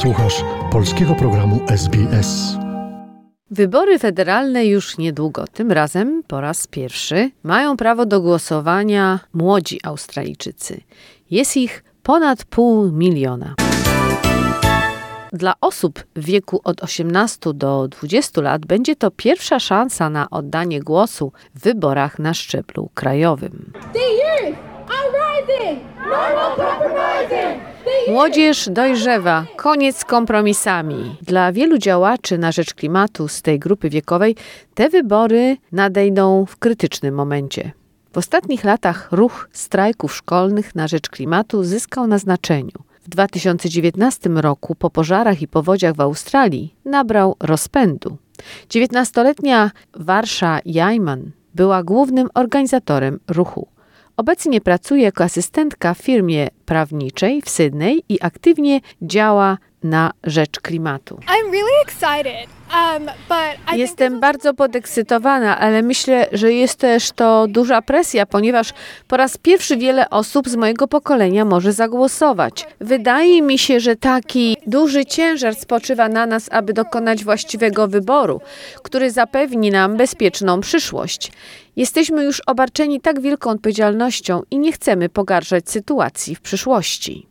Słuchasz polskiego programu SBS. Wybory federalne już niedługo. Tym razem po raz pierwszy mają prawo do głosowania młodzi Australijczycy. Jest ich ponad pół miliona. Dla osób w wieku od 18 do 20 lat będzie to pierwsza szansa na oddanie głosu w wyborach na szczeblu krajowym. Młodzież dojrzewa, koniec z kompromisami. Dla wielu działaczy na rzecz klimatu z tej grupy wiekowej te wybory nadejdą w krytycznym momencie. W ostatnich latach ruch strajków szkolnych na rzecz klimatu zyskał na znaczeniu. W 2019 roku po pożarach i powodziach w Australii nabrał rozpędu. 19-letnia Warsza Jajman była głównym organizatorem ruchu. Obecnie pracuje jako asystentka w firmie prawniczej w Sydney i aktywnie działa na rzecz klimatu. Um, Jestem bardzo podekscytowana, ale myślę, że jest też to duża presja, ponieważ po raz pierwszy wiele osób z mojego pokolenia może zagłosować. Wydaje mi się, że taki duży ciężar spoczywa na nas, aby dokonać właściwego wyboru, który zapewni nam bezpieczną przyszłość. Jesteśmy już obarczeni tak wielką odpowiedzialnością i nie chcemy pogarszać sytuacji w przyszłości.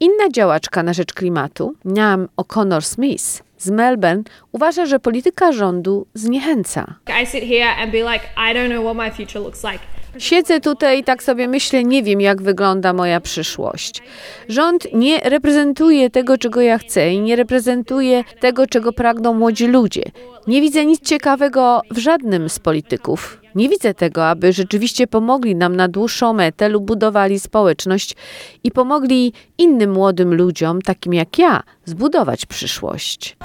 Inna działaczka na rzecz klimatu, Niam O'Connor Smith z Melbourne, uważa, że polityka rządu zniechęca. Siedzę tutaj i tak sobie myślę, nie wiem jak wygląda moja przyszłość. Rząd nie reprezentuje tego, czego ja chcę i nie reprezentuje tego, czego pragną młodzi ludzie. Nie widzę nic ciekawego w żadnym z polityków. Nie widzę tego, aby rzeczywiście pomogli nam na dłuższą metę lub budowali społeczność i pomogli innym młodym ludziom, takim jak ja, zbudować przyszłość.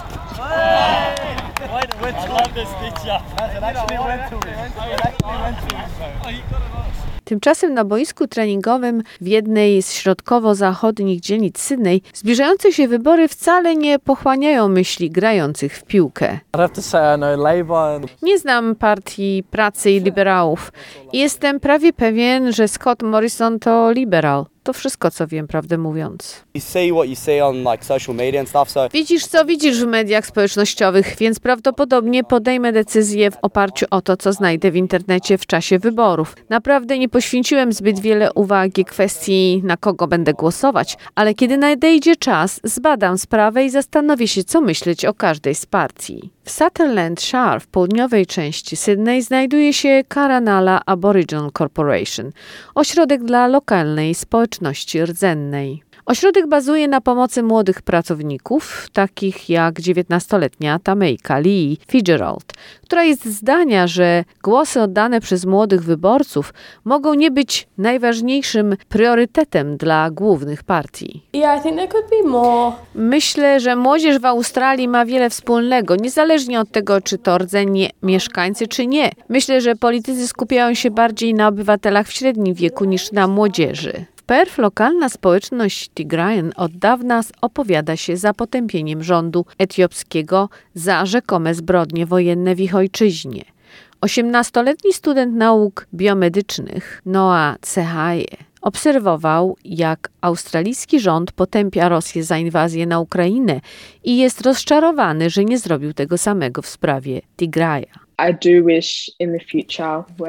Tymczasem na boisku treningowym w jednej z środkowo-zachodnich dzielnic Sydney zbliżające się wybory wcale nie pochłaniają myśli grających w piłkę. Nie znam partii pracy i liberałów jestem prawie pewien, że Scott Morrison to liberał. To wszystko, co wiem, prawdę mówiąc. Widzisz, co widzisz w mediach społecznościowych, więc prawdopodobnie podejmę decyzję w oparciu o to, co znajdę w internecie w czasie wyborów. Naprawdę nie poświęciłem zbyt wiele uwagi kwestii, na kogo będę głosować, ale kiedy nadejdzie czas, zbadam sprawę i zastanowię się, co myśleć o każdej z partii. W Sutherland Shire w południowej części Sydney znajduje się Karanala Aboriginal Corporation, ośrodek dla lokalnej społeczności rdzennej. Ośrodek bazuje na pomocy młodych pracowników, takich jak 19-letnia Tamejka Lee Fitzgerald, która jest zdania, że głosy oddane przez młodych wyborców mogą nie być najważniejszym priorytetem dla głównych partii. Myślę, że młodzież w Australii ma wiele wspólnego, niezależnie od tego, czy to rdzeni mieszkańcy, czy nie. Myślę, że politycy skupiają się bardziej na obywatelach w średnim wieku niż na młodzieży. Perf lokalna społeczność Tigrayan od dawna opowiada się za potępieniem rządu etiopskiego za rzekome zbrodnie wojenne w ich ojczyźnie. Osiemnastoletni student nauk biomedycznych Noah Cehaye obserwował, jak australijski rząd potępia Rosję za inwazję na Ukrainę i jest rozczarowany, że nie zrobił tego samego w sprawie Tigraja.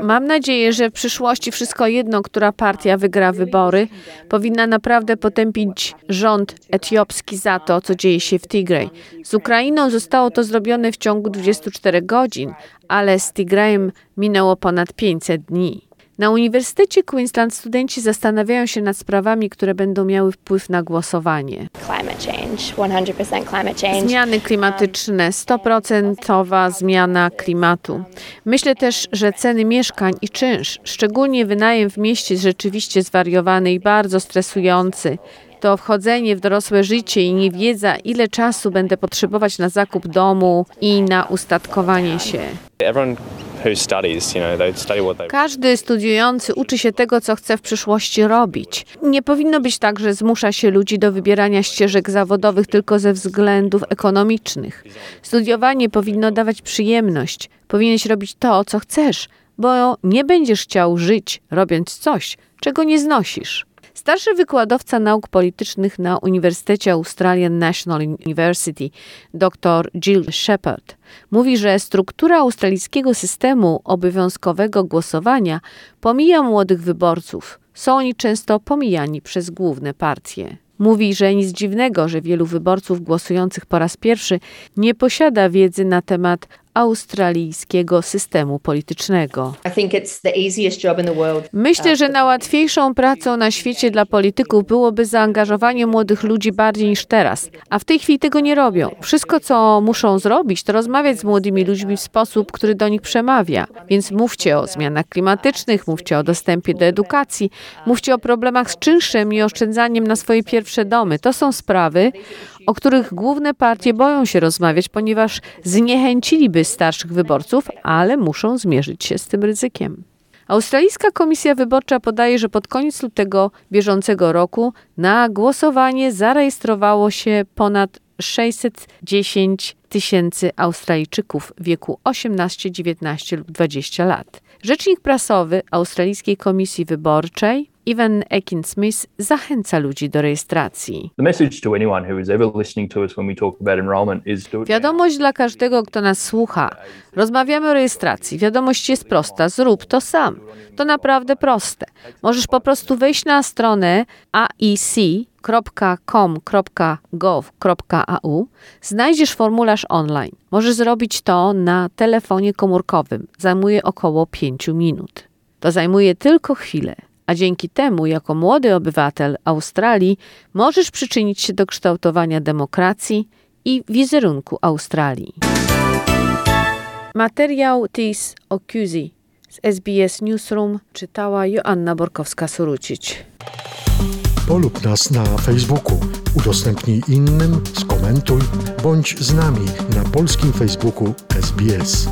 Mam nadzieję, że w przyszłości wszystko jedno, która partia wygra wybory, powinna naprawdę potępić rząd etiopski za to, co dzieje się w Tigray. Z Ukrainą zostało to zrobione w ciągu 24 godzin, ale z Tigrayem minęło ponad 500 dni. Na Uniwersytecie Queensland studenci zastanawiają się nad sprawami, które będą miały wpływ na głosowanie. Zmiany klimatyczne, 100% zmiana klimatu. Myślę też, że ceny mieszkań i czynsz, szczególnie wynajem w mieście jest rzeczywiście zwariowany i bardzo stresujący to wchodzenie w dorosłe życie i niewiedza, ile czasu będę potrzebować na zakup domu i na ustatkowanie się. Każdy studiujący uczy się tego, co chce w przyszłości robić. Nie powinno być tak, że zmusza się ludzi do wybierania ścieżek zawodowych tylko ze względów ekonomicznych. Studiowanie powinno dawać przyjemność. Powinieneś robić to, co chcesz, bo nie będziesz chciał żyć robiąc coś, czego nie znosisz. Starszy wykładowca nauk politycznych na Uniwersytecie Australian National University, dr Jill Shepard, mówi, że struktura australijskiego systemu obowiązkowego głosowania pomija młodych wyborców. Są oni często pomijani przez główne partie. Mówi, że nic dziwnego, że wielu wyborców głosujących po raz pierwszy nie posiada wiedzy na temat australijskiego systemu politycznego. Myślę, że najłatwiejszą pracą na świecie dla polityków byłoby zaangażowanie młodych ludzi bardziej niż teraz, a w tej chwili tego nie robią. Wszystko, co muszą zrobić, to rozmawiać z młodymi ludźmi w sposób, który do nich przemawia. Więc mówcie o zmianach klimatycznych, mówcie o dostępie do edukacji, mówcie o problemach z czynszem i oszczędzaniem na swoje pierwsze domy. To są sprawy, o których główne partie boją się rozmawiać, ponieważ zniechęciliby starszych wyborców, ale muszą zmierzyć się z tym ryzykiem. Australijska Komisja Wyborcza podaje, że pod koniec lutego bieżącego roku na głosowanie zarejestrowało się ponad 610 tysięcy Australijczyków w wieku 18, 19 lub 20 lat. Rzecznik prasowy Australijskiej Komisji Wyborczej Ivan Ekin-Smith zachęca ludzi do rejestracji. Wiadomość dla każdego, kto nas słucha. Rozmawiamy o rejestracji. Wiadomość jest prosta. Zrób to sam. To naprawdę proste. Możesz po prostu wejść na stronę aic.com.gov.au, znajdziesz formularz online. Możesz zrobić to na telefonie komórkowym. Zajmuje około 5 minut. To zajmuje tylko chwilę a dzięki temu, jako młody obywatel Australii, możesz przyczynić się do kształtowania demokracji i wizerunku Australii. Materiał Tis Okuzi z SBS Newsroom czytała Joanna Borkowska-Surucić. Polub nas na Facebooku, udostępnij innym, skomentuj, bądź z nami na polskim Facebooku SBS.